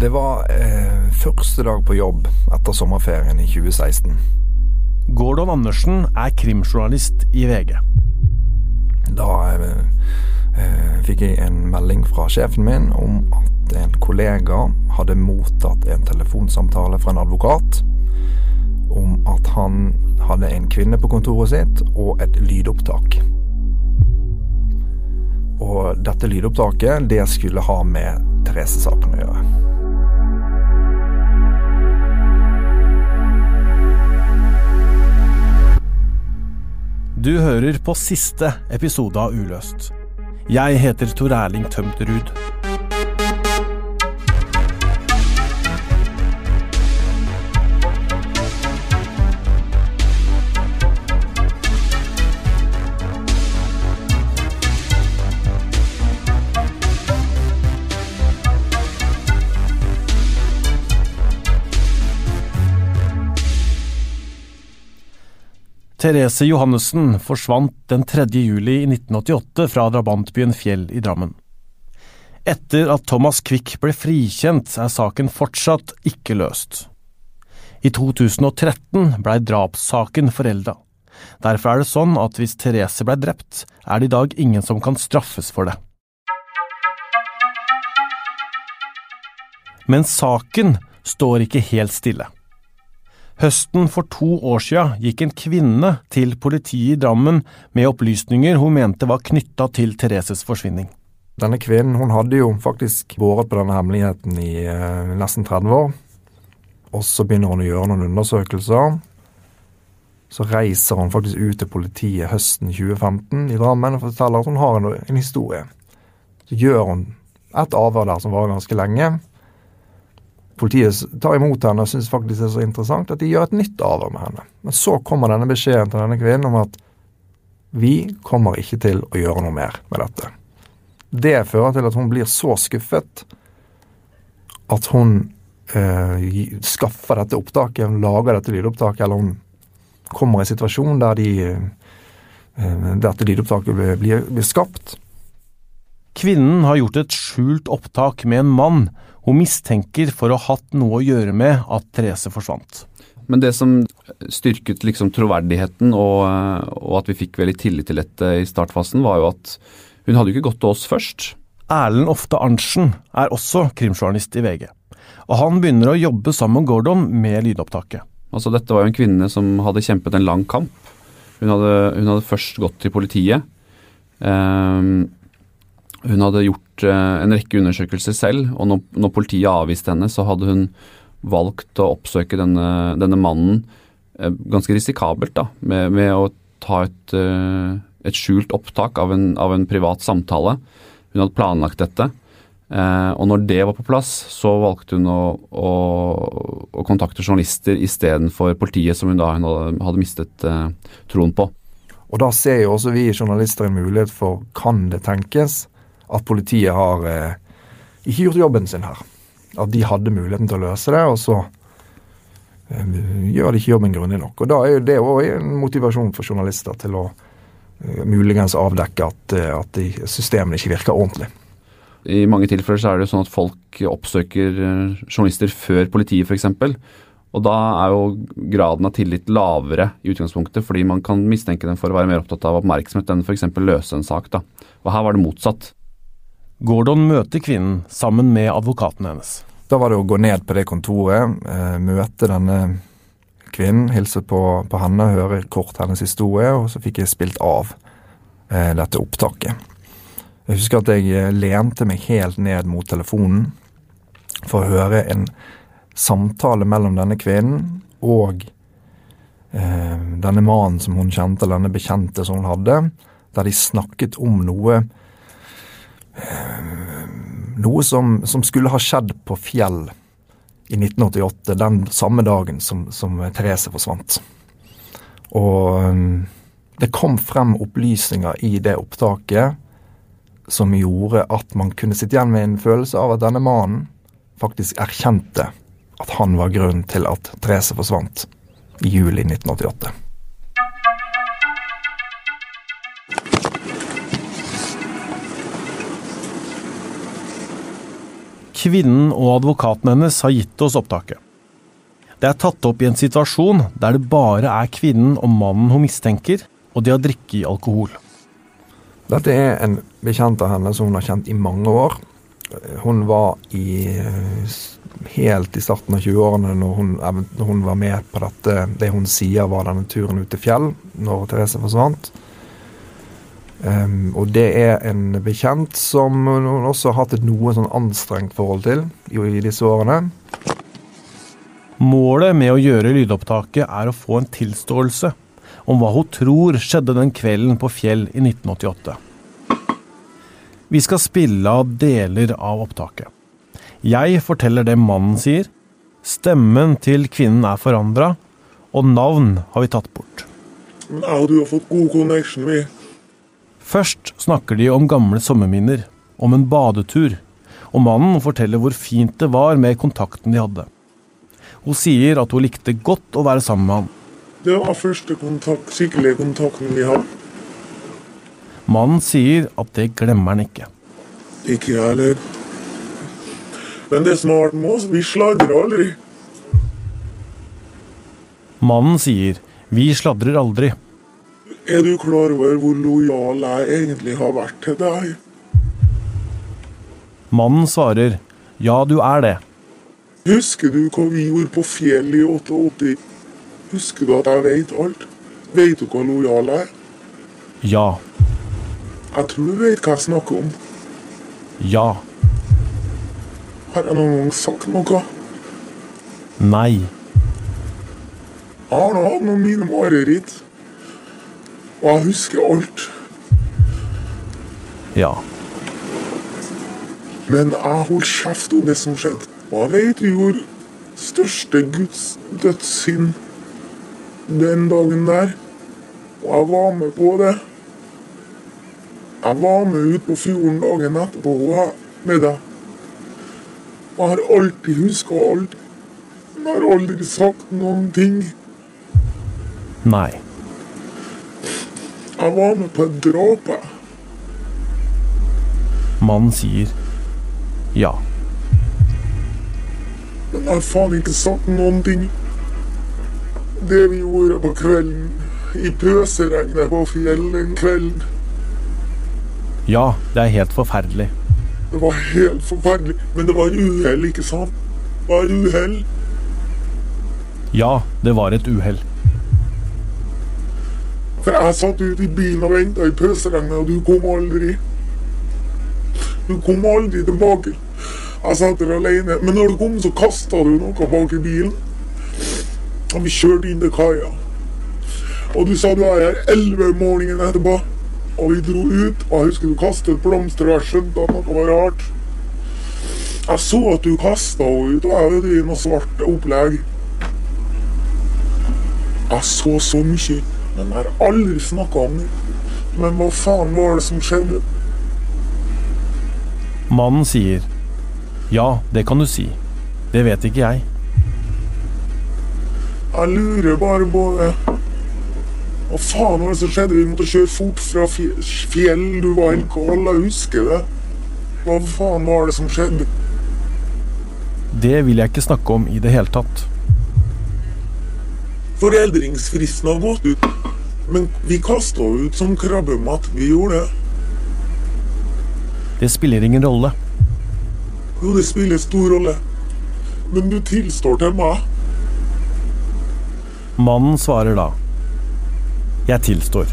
Det var eh, første dag på jobb etter sommerferien i 2016. Gordon Andersen er krimjournalist i VG. Da eh, eh, fikk jeg en melding fra sjefen min om at en kollega hadde mottatt en telefonsamtale fra en advokat om at han hadde en kvinne på kontoret sitt og et lydopptak. Og dette lydopptaket, det skulle ha med Therese-saken å gjøre. Du hører på siste episode av Uløst. Jeg heter Tor Erling Tømt Therese Johannessen forsvant den 3. juli i 1988 fra drabantbyen Fjell i Drammen. Etter at Thomas Quick ble frikjent, er saken fortsatt ikke løst. I 2013 blei drapssaken forelda. Derfor er det sånn at hvis Therese blei drept, er det i dag ingen som kan straffes for det. Men saken står ikke helt stille. Høsten for to år siden gikk en kvinne til politiet i Drammen med opplysninger hun mente var knytta til Thereses forsvinning. Denne kvinnen hun hadde jo faktisk båret på denne hemmeligheten i eh, nesten 30 år. Og så begynner hun å gjøre noen undersøkelser. Så reiser hun faktisk ut til politiet høsten 2015 i Drammen og forteller at hun har en, en historie. Så gjør hun et avhør der som varer ganske lenge. Politiet tar imot henne og syns faktisk det er så interessant at de gjør et nytt avhør med henne. Men så kommer denne beskjeden til denne kvinnen om at vi kommer ikke til å gjøre noe mer med dette. Det fører til at hun blir så skuffet at hun eh, skaffer dette opptaket, hun lager dette lydopptaket, eller hun kommer i en situasjon der de, eh, dette lydopptaket blir, blir, blir skapt. Kvinnen har gjort et skjult opptak med en mann hun mistenker for å ha hatt noe å gjøre med at Therese forsvant. Men det som styrket liksom troverdigheten og, og, at vi fikk veldig tillit til dette i startfasen, var jo at hun hadde jo ikke gått til oss først. Erlend Ofte Arntzen er også krimjournalist i VG. Og han begynner å jobbe sammen med Gordon med lydopptaket. Altså Dette var jo en kvinne som hadde kjempet en lang kamp. Hun hadde, hun hadde først gått til politiet. Um, hun hadde gjort uh, en rekke undersøkelser selv, og når, politiet avviste henne, så hadde hun valgt å oppsøke denne, denne mannen uh, ganske risikabelt, da, med, med å ta et, uh, et skjult opptak av en, av en, privat samtale. Hun hadde planlagt dette. og når det var på plass, så valgte hun å, å, å kontakte journalister istedenfor politiet, som hun da hun hadde mistet troen på. Og da ser jo også vi journalister en mulighet for kan det tenkes at politiet har eh, ikke gjort jobben sin her. At de hadde muligheten til å løse det, og så eh, gjør de ikke jobben grundig nok. Og Da er jo det òg en motivasjon for journalister til å eh, muligens avdekke at, eh, at systemene ikke virker ordentlig. I mange tilfeller så er det jo sånn at folk oppsøker eh, journalister før politiet f.eks. Og da er jo graden av tillit lavere i utgangspunktet, fordi man kan mistenke dem for å være mer opptatt av oppmerksomhet enn f.eks. løse en sak. da. Og her var det motsatt. Gordon møter kvinnen sammen med advokaten hennes. Da var det å gå ned på det kontoret, eh, møte denne kvinnen, hilse på, på, henne, høre kort hennes historie, og så fikk jeg spilt av eh, dette opptaket. Jeg husker at jeg eh, lente meg helt ned mot telefonen for å høre en samtale mellom denne kvinnen og denne mannen som hun kjente, eller denne bekjente som hun hadde, der de snakket om noe noe som, som, skulle ha skjedd på Fjell i 1988, den samme dagen som, som Therese forsvant. Og um, det kom frem opplysninger i det opptaket som gjorde at man kunne sitte igjen med en følelse av at denne mannen faktisk erkjente at han var grunnen til at Therese forsvant i juli 1988. Kvinnen og advokaten hennes har gitt oss opptaket. Det er tatt opp i en situasjon der det bare er kvinnen og mannen hun mistenker, og de har drikket alkohol. Dette er en bekjent av henne som hun har kjent i mange år. Hun var i helt i starten av 20-årene når, når, hun var med på dette, det hun sier var denne turen ut til fjell, når Therese forsvant. Um, og det er en bekjent som hun også har hatt et noe sånn anstrengt forhold til i, i disse årene. Målet med å gjøre lydopptaket er å få en tilståelse om hva hun tror skjedde den kvelden på Fjell i 1988. Vi skal spille av deler av opptaket. Jeg forteller det mannen sier, stemmen til kvinnen er forandra, og navn har vi tatt bort. Ja, du har fått god connection, vi. Først snakker de om gamle sommerminner, om en badetur, og mannen forteller hvor fint det var med kontakten de hadde. Hun sier at hun likte godt å være sammen med han. Det var første kontakt, skikkelige kontakten vi hadde. Mannen sier at det glemmer han ikke. Ikke jeg heller. Men det som har vært med oss, vi sladrer aldri. Mannen sier vi sladrer aldri. Er du klar over hvor lojal jeg egentlig har vært til deg? Mannen svarer ja, du er det. Husker du hva vi gjorde på fjellet i 88? Husker du at jeg vet alt? Vet du hva lojal jeg er? Ja. Jeg tror du vet hva jeg snakker om. Ja. Har jeg noen gang sagt noe? Nei. Jeg har nå hatt noen mine mareritt. Og jeg husker alt. Ja. Men jeg holdt kjeft om det som skjedde. Og jeg vet du gjorde største Guds dødssynd den dagen der. Og jeg var med på det. Jeg var med ut på fjorden dagen etterpå med deg. Og jeg har alltid huska alt. Jeg har aldri sagt noen ting. Nei. Jeg var med på et dråpe. Mannen sier ja. Men jeg har faen ikke sagt noen ting. Det vi gjorde på kvelden, i pøseregnet på fjellet den kvelden, Ja, det er helt forferdelig. det var helt forferdelig. Men det var uhell, ikke sant? Det var uhell. Ja, det var et uhell. For jeg satt ute i bilen og venta i pøseregnet, og du kom aldri. Du kom aldri tilbake. Jeg satt der alene. Men når du kom, så kasta du noe bak i bilen. Og vi kjørte inn til kaia. Og du sa du er her elleve om morgenen etterpå. Og vi dro ut, og jeg husker du kastet blomster, og jeg skjønte at noe var rart. Jeg så at du kasta henne ut, og jeg vet i noe svart opplegg. Jeg så så mye, jeg har aldri snakka om det. Men hva faen var det som skjedde? Mannen sier ja, det kan du si. Det vet ikke jeg. Jeg lurer bare på det. Hva faen var det som skjedde? Vi måtte kjøre fort fra fje- fjell. Du var helt kald, jeg husker det. Hva faen var det som skjedde? Det vil jeg ikke snakke om i det hele tatt. Foreldringsfristen har gått ut. Men vi kasta ut som krabbemat. Vi gjorde det. Det spiller ingen rolle. Jo, det spiller stor rolle. Men du tilstår til meg. Mannen svarer da jeg tilstår.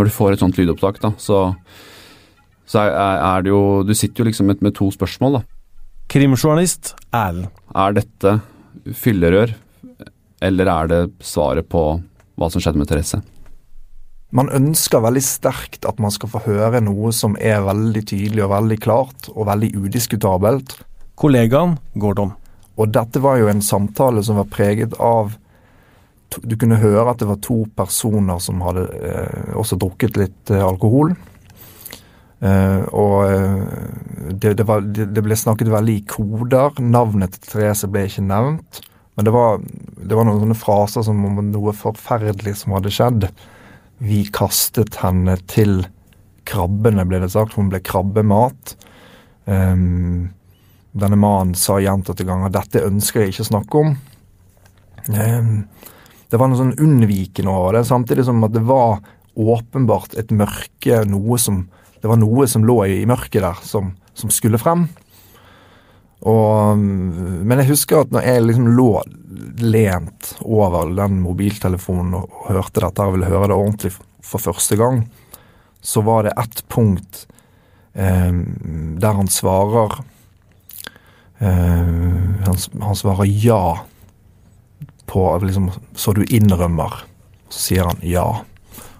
Når du får et sånt lydopptak, da, så, så er, er det jo Du sitter jo liksom med, med to spørsmål, da. Krimjournalist Erlend. Er dette fyllerør, eller er det svaret på hva som skjedde med Therese? Man ønsker veldig sterkt at man skal få høre noe som er veldig tydelig og veldig klart og veldig udiskutabelt. Kollegaen Gordon. Og dette var jo en samtale som var preget av to- Du kunne høre at det var to personer som hadde eh, også drukket litt eh, alkohol. Eh, og eh, det, det, var, det, det ble snakket veldig i koder. Navnet til Therese ble ikke nevnt. Men det var, var noen sånne fraser som om noe forferdelig som hadde skjedd. Vi kastet henne til krabbene, ble det sagt. Hun ble krabbemat. Um, denne mannen sa gjentatte ganger 'dette ønsker jeg ikke å snakke om'. Um, det var noe sånn unnvikende over det, samtidig som at det var åpenbart et mørke, noe som Det var noe som lå i, mørket der, som, som skulle frem. Og, men jeg husker at når jeg liksom lå lent over den mobiltelefonen og, og hørte dette og ville høre det ordentlig for første gang, så var det ett punkt eh, der han svarer eh, han, han, svarer ja på liksom Så du innrømmer. Så sier han ja.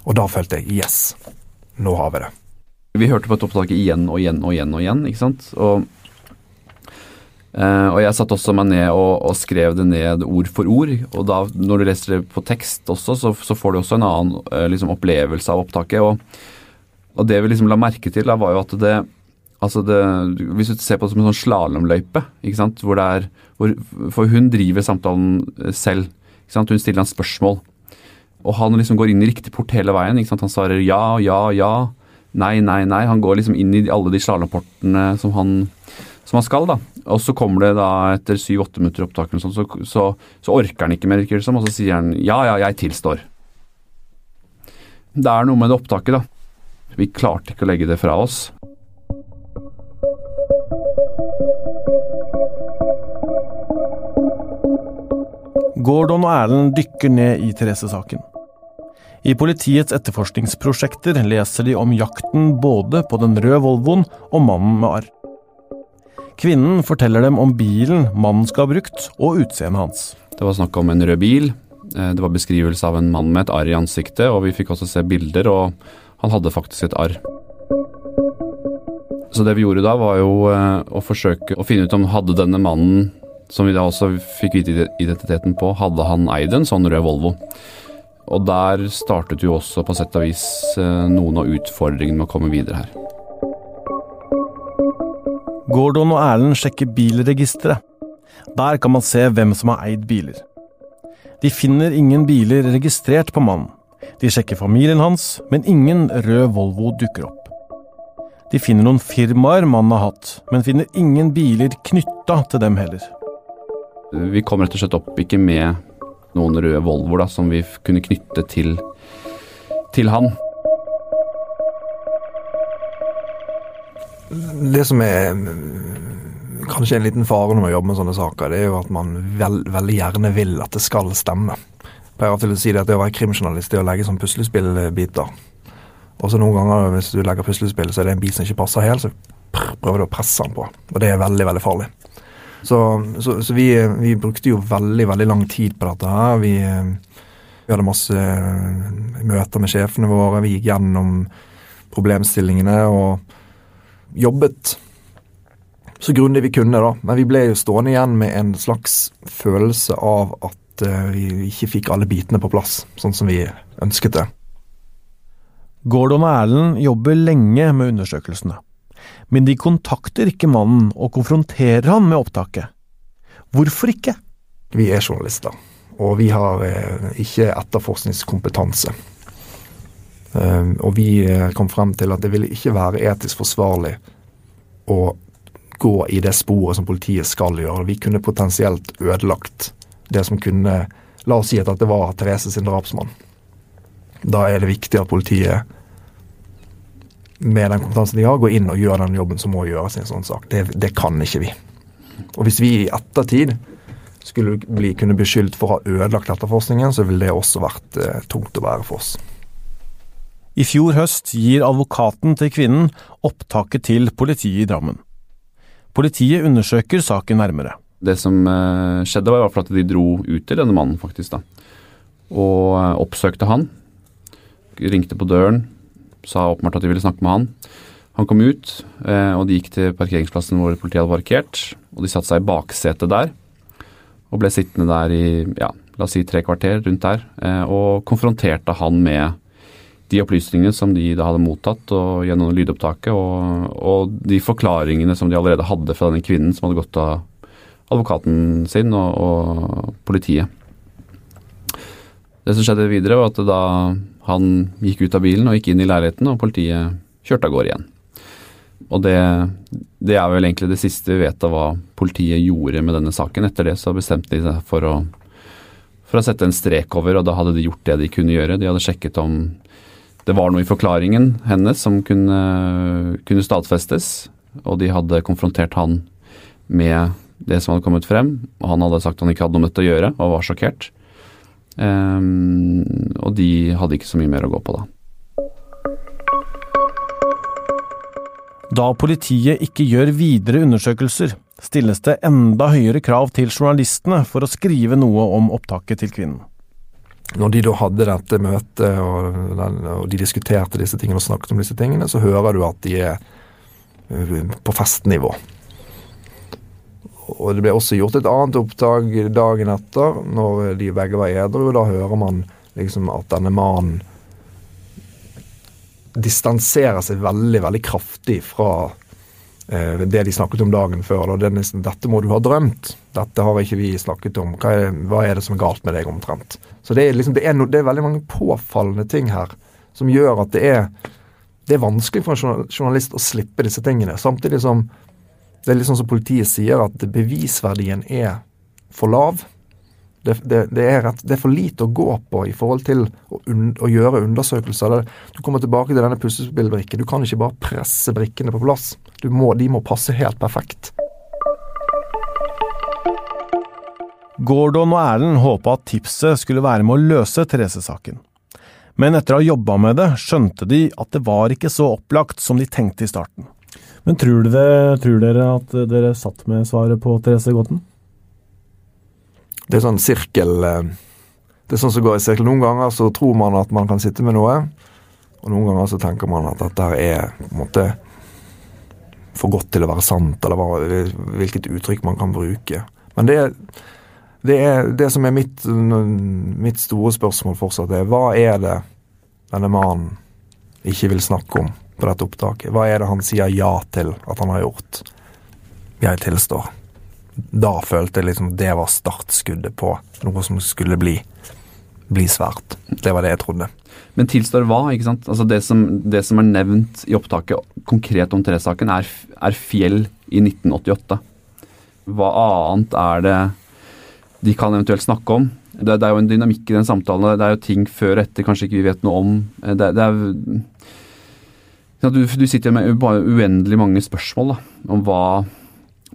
Og da følte jeg yes, nå har vi det. Vi hørte på et opptak igjen og igjen og igjen og igjen, ikke sant. Og, eh, og jeg satte også meg ned og, og, skrev det ned ord for ord. Og da, når du leser det på tekst også, så, så får du også en annen eh, liksom, opplevelse av opptaket. Og, og, det vi liksom la merke til, da, var jo at det Altså det, hvis du ser på det som en sånn slalåmløype, hvor det er hvor, For hun driver samtalen eh, selv. Hun stiller han spørsmål. Og han liksom går inn i riktig port hele veien. Han svarer ja, ja, ja. Nei, nei, nei. Han går liksom inn i alle de slalåmportene som han, som han skal. da. Og så kommer det da etter syv-åtte minutter opptak, så, så, så, orker han ikke mer, virker det som, og så sier han ja, ja, jeg tilstår. Det er noe med det opptaket, da. Vi klarte ikke å legge det fra oss. Gordon og Erlend dykker ned i Therese-saken. I politiets etterforskningsprosjekter leser de om jakten både på den røde Volvoen og mannen med arr. Kvinnen forteller dem om bilen mannen skal ha brukt, og utseendet hans. Det var snakk om en rød bil. Eh, det var beskrivelse av en mann med et arr i ansiktet, og vi fikk også se bilder, og han hadde faktisk et arr. Så det vi gjorde da, var jo eh, å forsøke å finne ut om hadde denne mannen, som vi da også fikk vite identiteten på, hadde han eid en sånn rød Volvo. Og der startet jo også på sett og vis eh, noen av utfordringene med å komme videre her. Gordon og Erlend sjekker bilregisteret. Der kan man se hvem som har eid biler. De finner ingen biler registrert på mannen. De sjekker familien hans, men ingen rød Volvo dukker opp. De finner noen firmaer mannen har hatt, men finner ingen biler knytta til dem heller. Vi kom rett og slett opp ikke med noen røde Volvoer som vi kunne knytte til, til han. Det som er kanskje en liten fare når man jobber med sånne saker, det er jo at man vel, veldig gjerne vil at det skal stemme. Jeg pleier til å si det at det å være krimjournalist er å legge sånn puslespillbiter. Og så noen ganger hvis du legger puslespill, så er det en bit som ikke passer helt, så prøver du å presse den på. Og det er veldig, veldig farlig. Så, så, så vi, vi, brukte jo veldig, veldig lang tid på dette her. Vi, vi hadde masse eh, møter med sjefene våre. Vi gikk gjennom problemstillingene og jobbet så grundig vi kunne, da. Men vi ble jo stående igjen med en slags følelse av at uh, vi ikke fikk alle bitene på plass, sånn som vi ønsket det. Gordon og Erlend jobber lenge med undersøkelsene, men de kontakter ikke mannen og konfronterer han med opptaket. Hvorfor ikke? Vi er journalister, og vi har eh, ikke etterforskningskompetanse. Um, og vi eh, kom frem til at det ville ikke være etisk forsvarlig å gå i det sporet som politiet skal gjøre. Vi kunne potensielt ødelagt det som kunne La oss si at det var Therese sin drapsmann. Da er det viktig at politiet med den kompetansen de har, gå inn og gjøre den jobben som må gjøres i en sånn sak. Det, det kan ikke vi. Og hvis vi i ettertid skulle bli, kunne beskyldt for å ha ødelagt etterforskningen, så ville det også vært eh, tungt å være for oss. I fjor høst gir advokaten til kvinnen opptaket til politiet i Drammen. Politiet undersøker saken nærmere. Det som eh, skjedde, var i hvert fall at de dro ut til denne mannen, faktisk. da. Og eh, oppsøkte han ringte på døren, sa åpenbart at de ville snakke med han. Han kom ut, eh, og de gikk til parkeringsplassen hvor politiet hadde parkert. Og de satte seg i baksetet der, og ble sittende der i ja, la oss si tre kvarter rundt der, eh, og konfronterte han med de opplysningene som de da hadde mottatt og gjennom lydopptaket, og, og, de forklaringene som de allerede hadde fra denne kvinnen som hadde gått av advokaten sin og, og politiet. Det som skjedde videre, var at da han gikk ut av bilen og gikk inn i leiligheten, og politiet kjørte av gårde igjen. Og det, det, er vel egentlig det siste vi vet av hva politiet gjorde med denne saken. Etter det så bestemte de seg for å, for å sette en strek over, og da hadde de gjort det de kunne gjøre. De hadde sjekket om det var noe i forklaringen hennes som kunne, kunne stadfestes, og de hadde konfrontert han med det som hadde kommet frem. og Han hadde sagt han ikke hadde noe med dette å gjøre, og var sjokkert. Um, og de hadde ikke så mye mer å gå på da. Da politiet ikke gjør videre undersøkelser, stilles det enda høyere krav til journalistene for å skrive noe om opptaket til kvinnen. Når de da hadde dette møtet og, og de diskuterte disse tingene og snakket om disse tingene, så hører du at de er øh, på festnivå. Og det ble også gjort et annet opptak dagen etter, når de begge var edru. Da hører man liksom at denne mannen distanserer seg veldig, veldig kraftig fra eh, det de snakket om dagen før. Det nesten, 'Dette må du ha drømt'. Dette har ikke vi snakket om. Hva er, hva er det som er galt med deg, omtrent? Så det er, liksom, det, er no, det er veldig mange påfallende ting her som gjør at det er, det er vanskelig for en journalist å slippe disse tingene. Samtidig som det er litt sånn som politiet sier, at bevisverdien er for lav. Det, det, det, er rett, det, er for lite å gå på i forhold til å, un, å gjøre undersøkelser. Du kommer tilbake til denne puslespillbrikken. Du kan ikke bare presse brikkene på plass. Må, de må passe helt perfekt. Gordon og Erlend håpa at tipset skulle være med å løse Therese-saken. Men etter å ha jobba med det, skjønte de at det var ikke så opplagt som de tenkte i starten. Men tror, dere, tror dere at dere satt med svaret på Therese Gotten? det er sånn sirkel eh, Det er sånn som går i sirkel. Noen ganger så tror man at man kan sitte med noe, og noen ganger så tenker man at dette er på en måte for godt til å være sant, eller hvilket uttrykk man kan bruke. Men det, det, er, det som er mitt, mitt store spørsmål fortsatt, er hva er det denne mannen ikke vil snakke om på dette opptaket? Hva er det han sier ja til at han har gjort? Jeg tilstår da følte jeg liksom det var startskuddet på noe som skulle bli, bli svært. Det var det jeg trodde. Men tilstår hva? ikke sant? Altså det, som, det som er nevnt i opptaket konkret om Therese-saken, er, er, Fjell i 1988. Hva annet er det de kan eventuelt snakke om? Det, det er jo en dynamikk i den samtalen. Det er jo ting før og etter kanskje ikke vi vet noe om. Det, det er du, du sitter med bare uendelig mange spørsmål da, om hva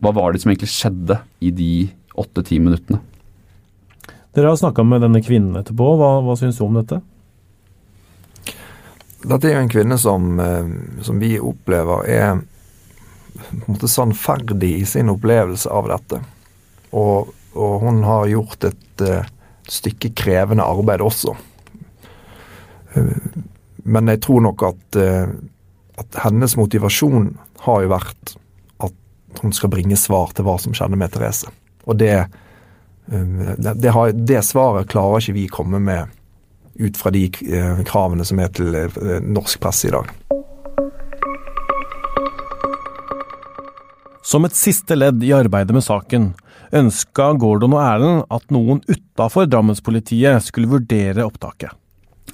hva var det som egentlig skjedde i de åtte-ti minuttene? Dere har snakka med denne kvinnen etterpå. Hva, hva syns du om dette? Dette er jo en kvinne som, eh, som vi opplever er på en måte sannferdig i sin opplevelse av dette. Og, og hun har gjort et uh, stykke krevende arbeid også. Uh, men jeg tror nok at, uh, at hennes motivasjon har jo vært at hun skal bringe svar til hva som skjedde med Therese. Og det, um, det, har, det svaret klarer ikke vi komme med ut fra de eh, kravene som er til eh, norsk presse i dag. Som et siste ledd i arbeidet med saken, ønska Gordon og Erlend at noen utafor Drammenspolitiet skulle vurdere opptaket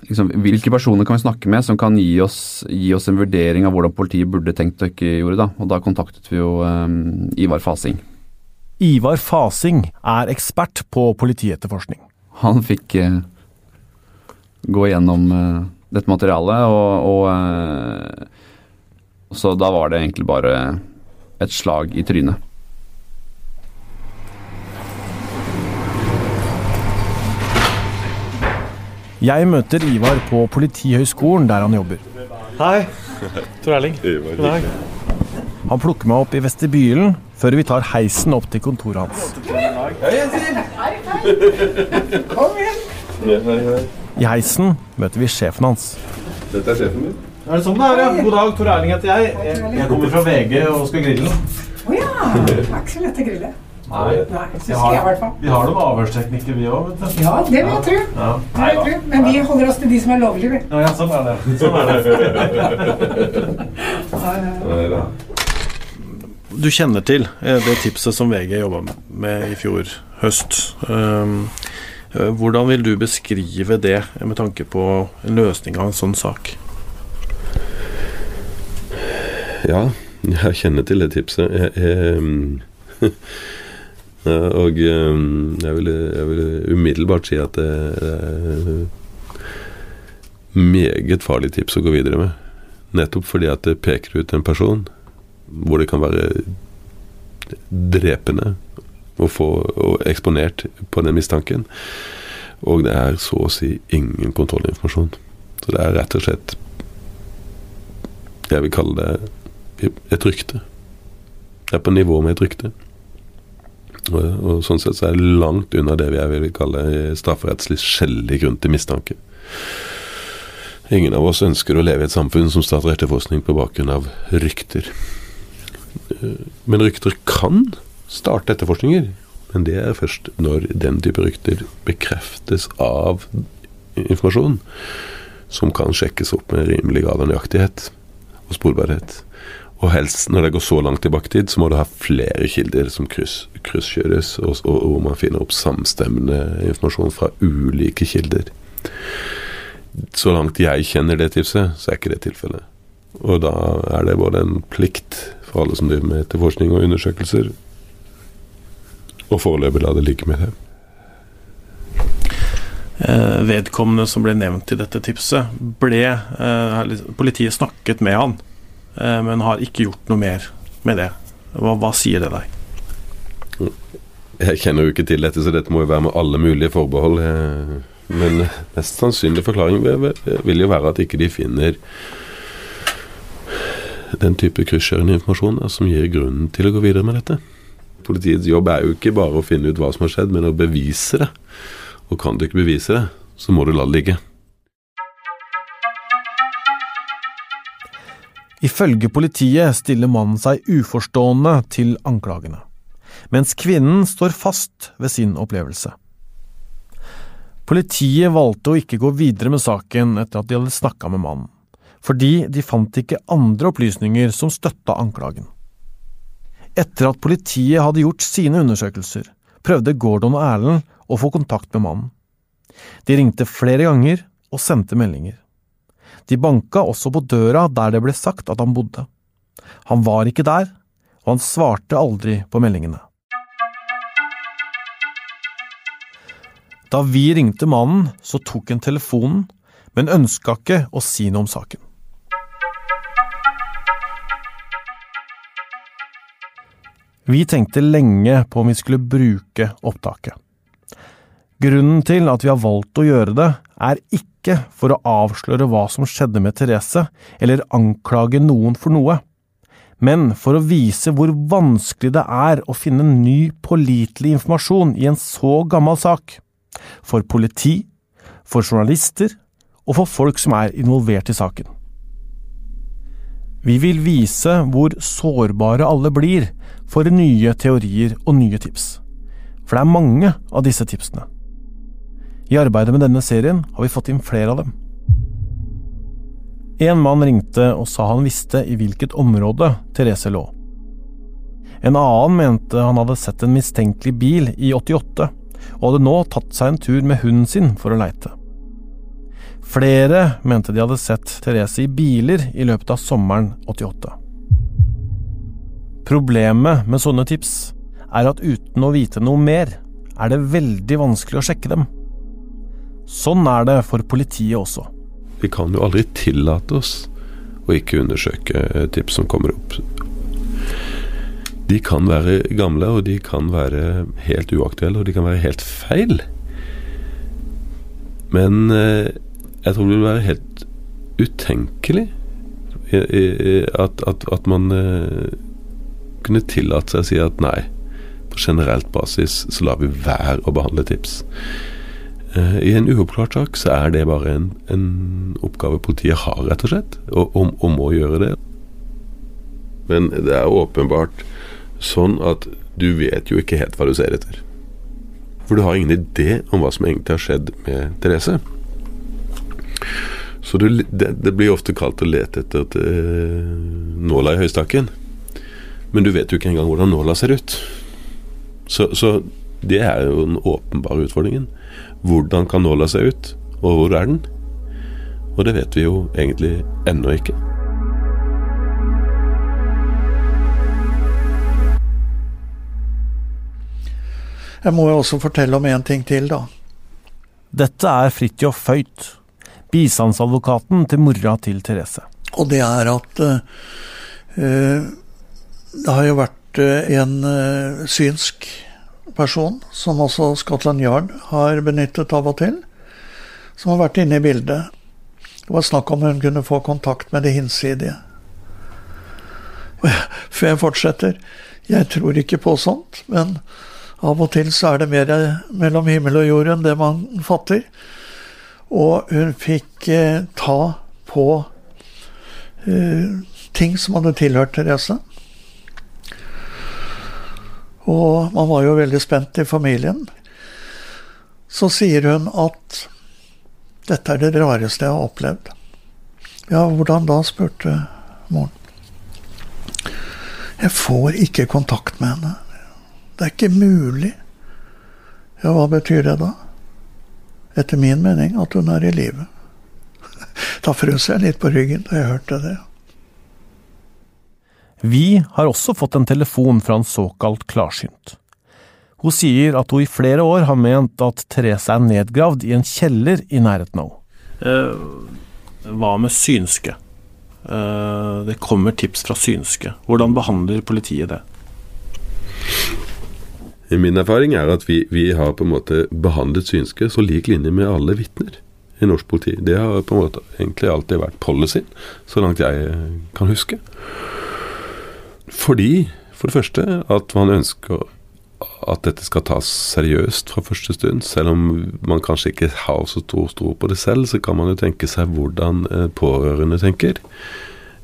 liksom, hvilke personer kan vi snakke med som kan gi oss, gi oss, en vurdering av hvordan politiet burde tenkt og ikke gjorde. da, og Da kontaktet vi jo um, Ivar Fasing. Ivar Fasing er ekspert på politietterforskning. Han fikk uh, gå gjennom uh, dette materialet, og, og uh, så da var det egentlig bare et slag i trynet. Jeg møter Ivar på Politihøgskolen, der han jobber. Hei. Tor Erling. God dag. Han plukker meg opp i vestibylen før vi tar heisen opp til kontoret hans. Kom igjen. I heisen møter vi sjefen hans. Dette er sjefen min. Er det sånn det er, ja? God dag, Tor Erling heter jeg. Jeg kommer fra VG og skal grille. Å oh, ja. Det er ikke så lett å grille. Nei. Nei, så sier jeg i hvert fall. Vi har noen avhørsteknikker, vi òg. Ja, det vil jeg tro. Ja. Jeg. Men vi holder oss til de som er lovlige, vi. Ja, ja, sånn er det. Sånn er det. Ja, ja. Du kjenner til eh, det tipset som VG jobba med i fjor høst. Um, eh, Hvordan vil du beskrive det med tanke på en løsning av en sånn sak? Ja, jeg kjenner til det tipset. Jeg, jeg, ja, og um, jeg vil, jeg vil umiddelbart si at det er meget farlig tips å gå videre med. Nettopp fordi at det peker ut en person hvor det kan være drepende å få eksponert på den mistanken. Og det er så å si ingen kontrollinformasjon. Så det er rett og slett Jeg vil kalle det et rykte. Det er på nivå med et rykte. Og, sånn sett så er det langt unna det jeg vil kalle strafferettslig skjellig grunn til mistanke. Ingen av oss ønsker å leve i et samfunn som starter etterforskning på bakgrunn av rykter. Men rykter kan starte etterforskninger. Men det er først når den type rykter bekreftes av informasjon som kan sjekkes opp med rimelig grad av nøyaktighet og sporbarhet. Og helst, når det går så langt tilbake i tid, så må du ha flere kilder som krysskjøres, og, og, og man finner opp samstemmende informasjon fra ulike kilder. Så langt jeg kjenner det tipset, så er ikke det tilfellet. Og da er det både en plikt for alle som driver med etterforskning og undersøkelser, og foreløpig la det ligge med det. Eh, vedkommende som ble nevnt i dette tipset, ble eh, Politiet snakket med han, men har ikke gjort noe mer med det. Hva, hva sier det deg? Jeg kjenner jo ikke til dette, så dette må jo være med alle mulige forbehold. eh, Men mest sannsynlig forklaring vil jo være at ikke de finner den type krysskjørende informasjon som gir grunnen til å gå videre med dette. Politiets jobb er jo ikke bare å finne ut hva som har skjedd, men å bevise det. Og kan du ikke bevise det, så må du la det ligge. Ifølge politiet stiller mannen seg uforstående til anklagene, mens kvinnen står fast ved sin opplevelse. Politiet valgte å ikke gå videre med saken etter at de hadde snakka med mannen, fordi de fant ikke andre opplysninger som støtta anklagen. Etter at politiet hadde gjort sine undersøkelser, prøvde Gordon og Erlend å få kontakt med mannen. De ringte flere ganger og sendte meldinger. De banka også på døra der det ble sagt at han bodde. Han var ikke der, og han svarte aldri på meldingene. Da vi ringte mannen, så tok han telefonen, men ønska ikke å si noe om saken. Vi tenkte lenge på om vi skulle bruke opptaket. Grunnen til at vi har valgt å gjøre det, er ikke for å avsløre hva som skjedde med Therese, eller anklage noen for noe, men for å vise hvor vanskelig det er å finne ny, pålitelig informasjon i en så gammel sak. For politi, for journalister og for folk som er involvert i saken. Vi vil vise hvor sårbare alle blir for nye teorier og nye tips. For det er mange av disse tipsene. I arbeidet med denne serien har vi fått inn flere av dem. En mann ringte og sa han visste i hvilket område Therese lå. En annen mente han hadde sett en mistenkelig bil i 88, og hadde nå tatt seg en tur med hunden sin for å leite. Flere mente de hadde sett Therese i biler i løpet av sommeren 88. Problemet med sånne tips er at uten å vite noe mer, er det veldig vanskelig å sjekke dem. Sånn er det for politiet også. Vi kan jo aldri tillate oss å ikke undersøke tips som kommer opp. De kan være gamle, og de kan være helt uaktuelle, og de kan være helt feil. Men eh, jeg tror det vil være helt utenkelig at, at, at man eh, kunne tillate seg å si at nei, på generelt basis så lar vi være å behandle tips. Eh, I en uoppklart sak så er det bare en, en oppgave politiet har, rett og slett, og, og, og må gjøre det. Men det er åpenbart sånn at du vet jo ikke helt hva du ser etter. For du har ingen idé om hva som egentlig har skjedd med Therese. Så du, det, det, blir ofte kalt å lete etter et, uh, nåla i høystakken. Men du vet jo ikke engang hvordan nåla ser ut. Så, så det er jo den åpenbare utfordringen. Hvordan kan nåla se ut, og hvor er den? Og det vet vi jo egentlig ennå ikke. Jeg må jo også fortelle om en ting til, da. Dette er Fridtjof Føyt, bistandsadvokaten til mora til Therese. Og det er at uh, det har jo vært uh, en uh, synsk person, som også Scotland Yard har benyttet av og til, som har vært inne i bildet. Det var snakk om hun kunne få kontakt med det hinsidige. Før jeg fortsetter, jeg tror ikke på sånt, men av og til så er det mer mellom himmel og jord enn det man fatter. Og hun fikk eh, ta på eh, ting som hadde tilhørt Therese. Og man var jo veldig spent i familien. Så sier hun at dette er det rareste jeg har opplevd. Ja, hvordan da? spurte moren. Jeg får ikke kontakt med henne. Det er ikke mulig. Ja, hva betyr det da? Etter min mening at hun er i live. Da frøs jeg litt på ryggen da jeg hørte det. Vi har også fått en telefon fra en såkalt klarsynt. Hun sier at hun i flere år har ment at Therese er nedgravd i en kjeller i nærheten av henne. Eh, hva med synske? Eh, det kommer tips fra synske. Hvordan behandler politiet det? Min erfaring er at vi, vi, har på en måte behandlet synske så lik linje med alle vitner i norsk politi. Det har på en måte egentlig alltid vært policyen, så langt jeg kan huske. Fordi, for det første, at man ønsker at dette skal tas seriøst fra første stund. Selv om man kanskje ikke har så stor tro på det selv, så kan man jo tenke seg hvordan eh, pårørende tenker.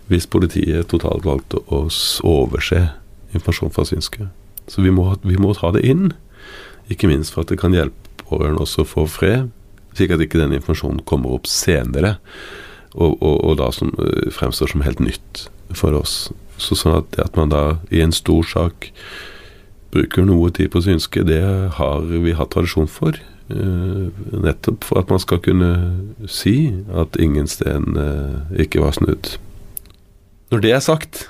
Hvis politiet totalt valgte å overse informasjon fra synske. Så vi må, vi må, ta det inn. Ikke minst for at det kan hjelpe pårørende også å få fred, slik at ikke den informasjonen kommer opp senere, og, og, og da som, uh, fremstår som helt nytt for oss. Så sånn at, at man da i en stor sak bruker noe tid på synske, det har vi hatt tradisjon for. Uh, nettopp for at man skal kunne si at ingen sten uh, ikke var snudd. Når det er sagt,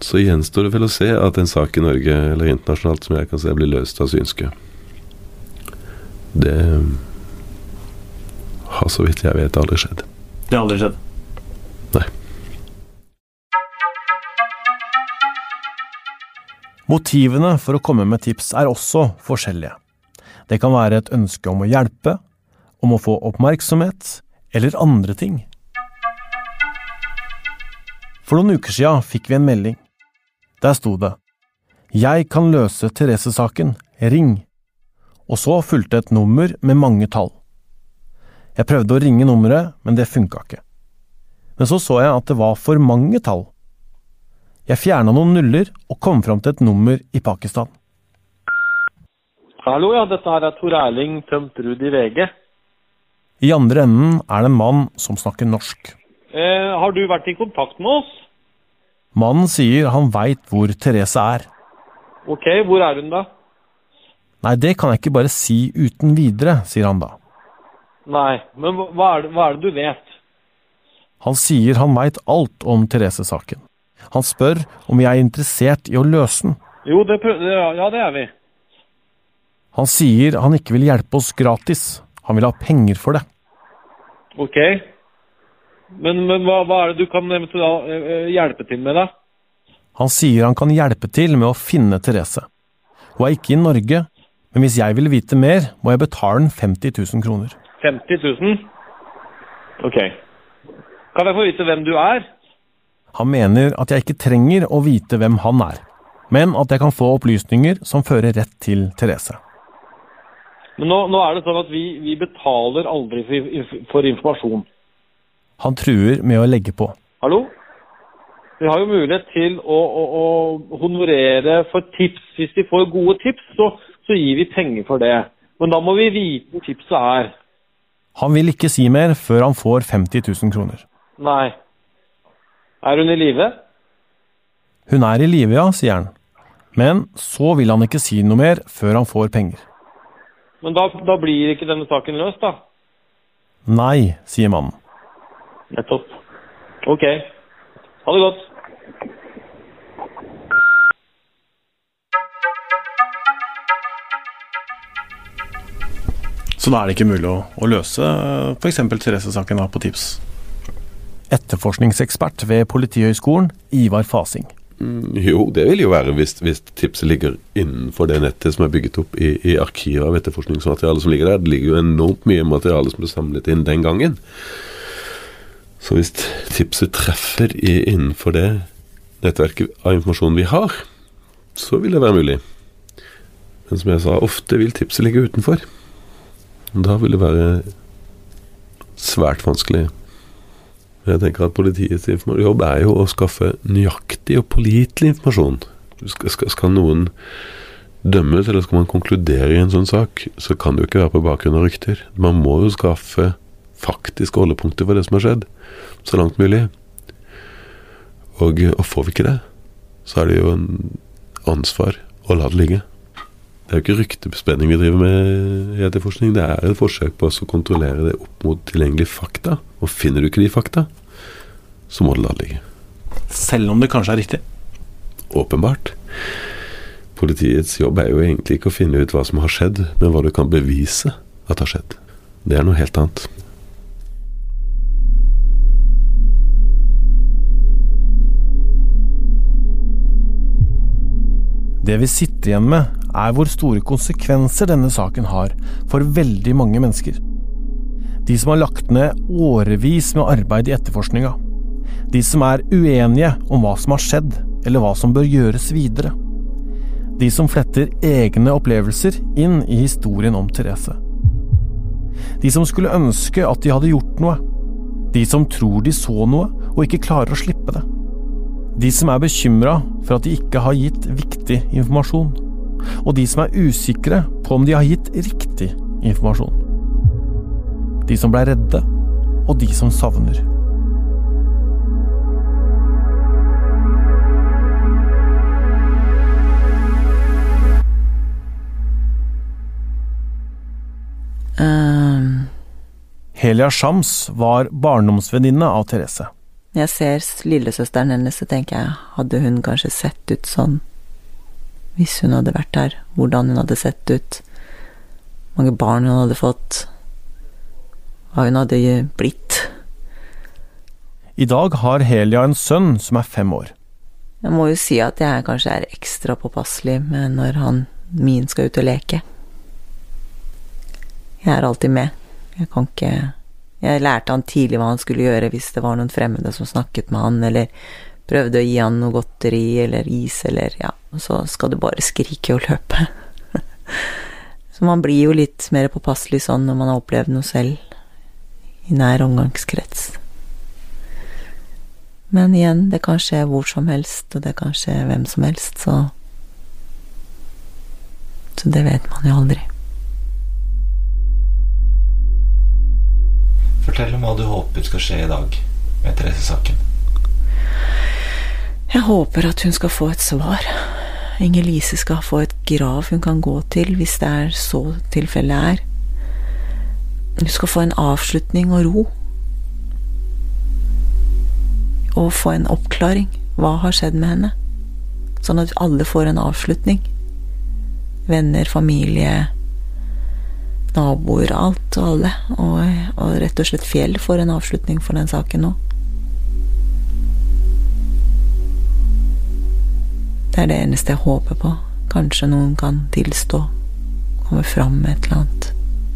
så gjenstår det vel å se at en sak i Norge eller internasjonalt som jeg kan se blir løst av synske. Det har så vidt jeg vet aldri skjedd. Det har aldri skjedd? Nei. Motivene for å komme med tips er også forskjellige. Det kan være et ønske om å hjelpe, om å få oppmerksomhet, eller andre ting. For noen uker siden fikk vi en melding. Der sto det Jeg kan løse Therese-saken, ring. Og så fulgte et nummer med mange tall. Jeg prøvde å ringe nummeret, men det funka ikke. Men så så jeg at det var for mange tall. Jeg fjerna noen nuller og kom fram til et nummer i Pakistan. Hallo, ja, dette her er Tor Erling Tømtrud i VG. I andre enden er det en mann som snakker norsk. Eh, har du vært i kontakt med oss? Mannen sier han veit hvor Therese er. Ok, hvor er hun da? Nei, det kan jeg ikke bare si uten videre, sier han da. Nei, men hva er det, hva er det du vet? Han sier han veit alt om Therese-saken. Han spør om vi er interessert i å løse den. Jo, det ja, det er vi. Han sier han ikke vil hjelpe oss gratis. Han vil ha penger for det. Ok. Men, men hva, hva, er det du kan eventuelt eh, hjelpe til med, da? Han sier han kan hjelpe til med å finne Therese. Hun er ikke i Norge, men hvis jeg vil vite mer, må jeg betale den 50 000 kroner. 50 000? Ok. Kan jeg få vite hvem du er? Han mener at jeg ikke trenger å vite hvem han er, men at jeg kan få opplysninger som fører rett til Therese. Men nå, nå er det sånn at vi, vi betaler aldri for, for, informasjon. Han truer med å legge på. Hallo? Vi har jo mulighet til å, å, å honorere for tips. Hvis de får gode tips, så, så gir vi penger for det. Men da må vi vite hvor tipset er. Han vil ikke si mer før han får 50 000 kroner. Nei. Er hun i live? Hun er i live, ja, sier han. Men så vil han ikke si noe mer før han får penger. Men da, da blir ikke denne saken løst, da. Nei, sier mannen. Nettopp. Ok. Ha det godt. Så da er det ikke mulig å, å løse f.eks. Therese-saken på tips. Etterforskningsekspert ved Politihøgskolen, Ivar Fasing. Mm, Jo, det vil jo være hvis, hvis tipset ligger innenfor det nettet som er bygget opp i, i arkivet av etterforskningsmateriale som ligger der. Det ligger jo enormt mye materiale som ble samlet inn den gangen. Så hvis tipset treffer i, innenfor det nettverket av informasjon vi har, så vil det være mulig. Men som jeg sa, ofte vil tipset ligge utenfor. Da vil det være svært vanskelig. Men Jeg tenker at Politiets jobb er jo å skaffe nøyaktig og pålitelig informasjon. Skal, skal, noen dømmes, eller skal man konkludere i en sånn sak, så kan det jo ikke være på bakgrunn av rykter. Man må jo skaffe faktiske holdepunkter for det som har skjedd, så langt mulig. Og, og får vi ikke det, så er det jo en ansvar å la det ligge. Det er jo ikke ryktespenning vi driver med i etterforskning, det er et forsøk på å kontrollere det opp mot tilgjengelige fakta. Og finner du ikke de fakta, så må du la det ligge. Selv om det kanskje er riktig. Åpenbart. Politiets jobb er jo egentlig ikke å finne ut hva som har skjedd, men hva du kan bevise at har skjedd. Det er noe helt annet. Det vi sitter igjen med, er hvor store konsekvenser denne saken har for veldig mange mennesker. De som har lagt ned årevis med arbeid i etterforskninga. De som er uenige om hva som har skjedd, eller hva som bør gjøres videre. De som fletter egne opplevelser inn i historien om Therese. De som skulle ønske at de hadde gjort noe. De som tror de så noe, og ikke klarer å slippe det. De som er bekymra for at de ikke har gitt viktig informasjon. Og de som er usikre på om de har gitt riktig informasjon. De som blei redde, og de som savner. Um. Helia Shams var barndomsvenninne av Therese. Når jeg ser lillesøsteren hennes, så tenker jeg, hadde hun kanskje sett ut sånn hvis hun hadde vært her? Hvordan hun hadde sett ut? Hvor mange barn hun hadde fått? Hva hun hadde blitt? I dag har Helia en sønn som er fem år. Jeg må jo si at jeg kanskje er ekstra påpasselig med når han min skal ut og leke. Jeg er alltid med. Jeg kan ikke Jeg lærte han tidlig hva han skulle gjøre hvis det var noen fremmede som snakket med han, eller prøvde å gi han noe godteri eller is eller ja, og så skal du bare skrike og løpe. så man blir jo litt mer påpasselig sånn når man har opplevd noe selv i nær omgangskrets. Men igjen, det kan skje hvor som helst, og det kan skje hvem som helst, så Så det vet man jo aldri. Fortell om hva du håper skal skje i dag med Therese-saken. Jeg håper at hun skal få et svar. Inger-Lise skal få et grav hun kan gå til, hvis det er så tilfellet er. Hun skal få en avslutning og ro. Og få en oppklaring. Hva har skjedd med henne? Sånn at alle får en avslutning. Venner, familie, naboer, alt og alle. Og, og rett og slett Fjell får en avslutning for den saken nå. Det er det eneste jeg håper på. Kanskje noen kan tilstå, komme fram med et eller annet.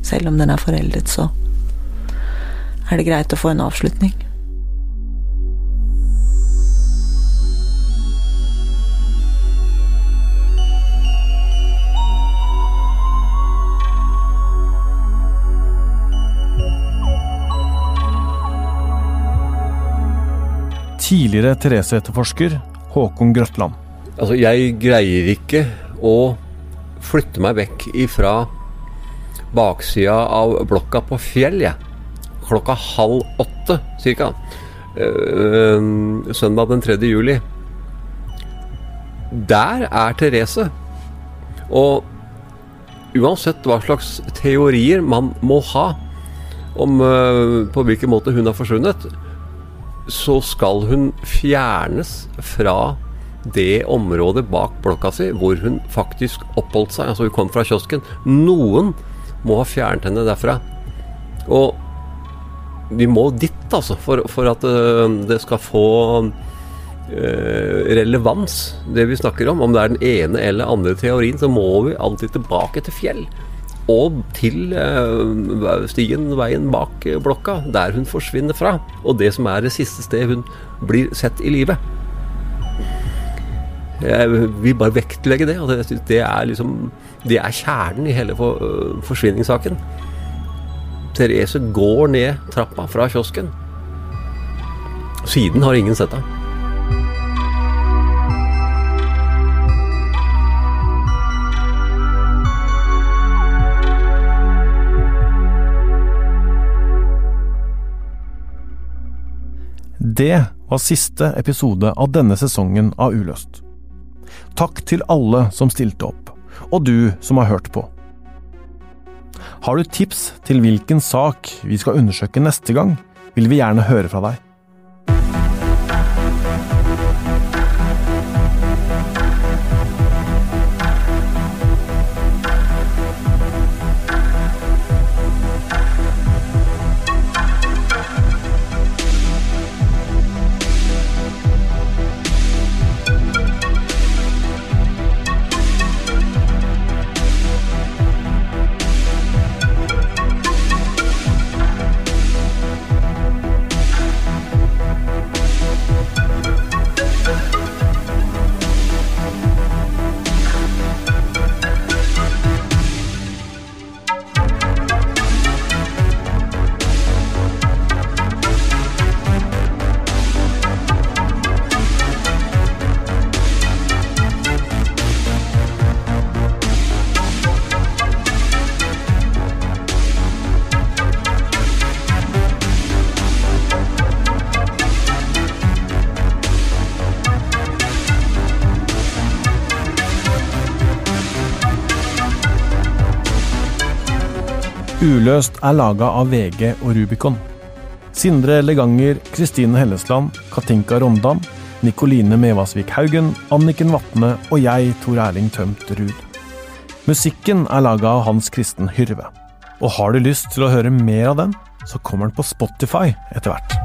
Selv om den er foreldet, så er det greit å få en avslutning. Tidligere Therese-etterforsker Håkon Grøtland. Altså, jeg greier ikke å flytte meg vekk ifra baksida av blokka på Fjell, jeg. Klokka halv åtte cirka. Uh, søndag den 3. juli. Der er Therese. Og uansett hva slags teorier man må ha om uh, på hvilken måte hun har forsvunnet, så skal hun fjernes fra det området bak blokka si hvor hun faktisk oppholdt seg. Altså hun kom fra kiosken. Noen må ha fjernet henne derfra. Og vi må dit, altså, for, for at uh, det skal få uh, relevans, det vi snakker om. Om det er den ene eller andre teorien, så må vi alltid tilbake til fjell. Og til stigen stien, veien bak blokka, der hun forsvinner fra. Og det som er det siste sted hun blir sett i live. Jeg vil bare vektlegge det. Altså, det er liksom Det er kjernen i hele for, uh, forsvinningssaken. Therese går ned trappa fra kiosken. Siden har ingen sett henne. Det var siste episode av denne sesongen av Uløst. Takk til alle som stilte opp, og du som har hørt på. Har du tips til hvilken sak vi skal undersøke neste gang, vil vi gjerne høre fra deg. Uløst er laga av VG og Rubicon. Sindre Leganger, Kristine Hellesland, Katinka Rondam, Nikoline Mevasvik Haugen, Anniken Vatne og jeg, Tor Erling Tømt Ruud. Musikken er laga av Hans Kristen Hyrve. Og har du lyst til å høre mer av den, så kommer den på Spotify etter hvert.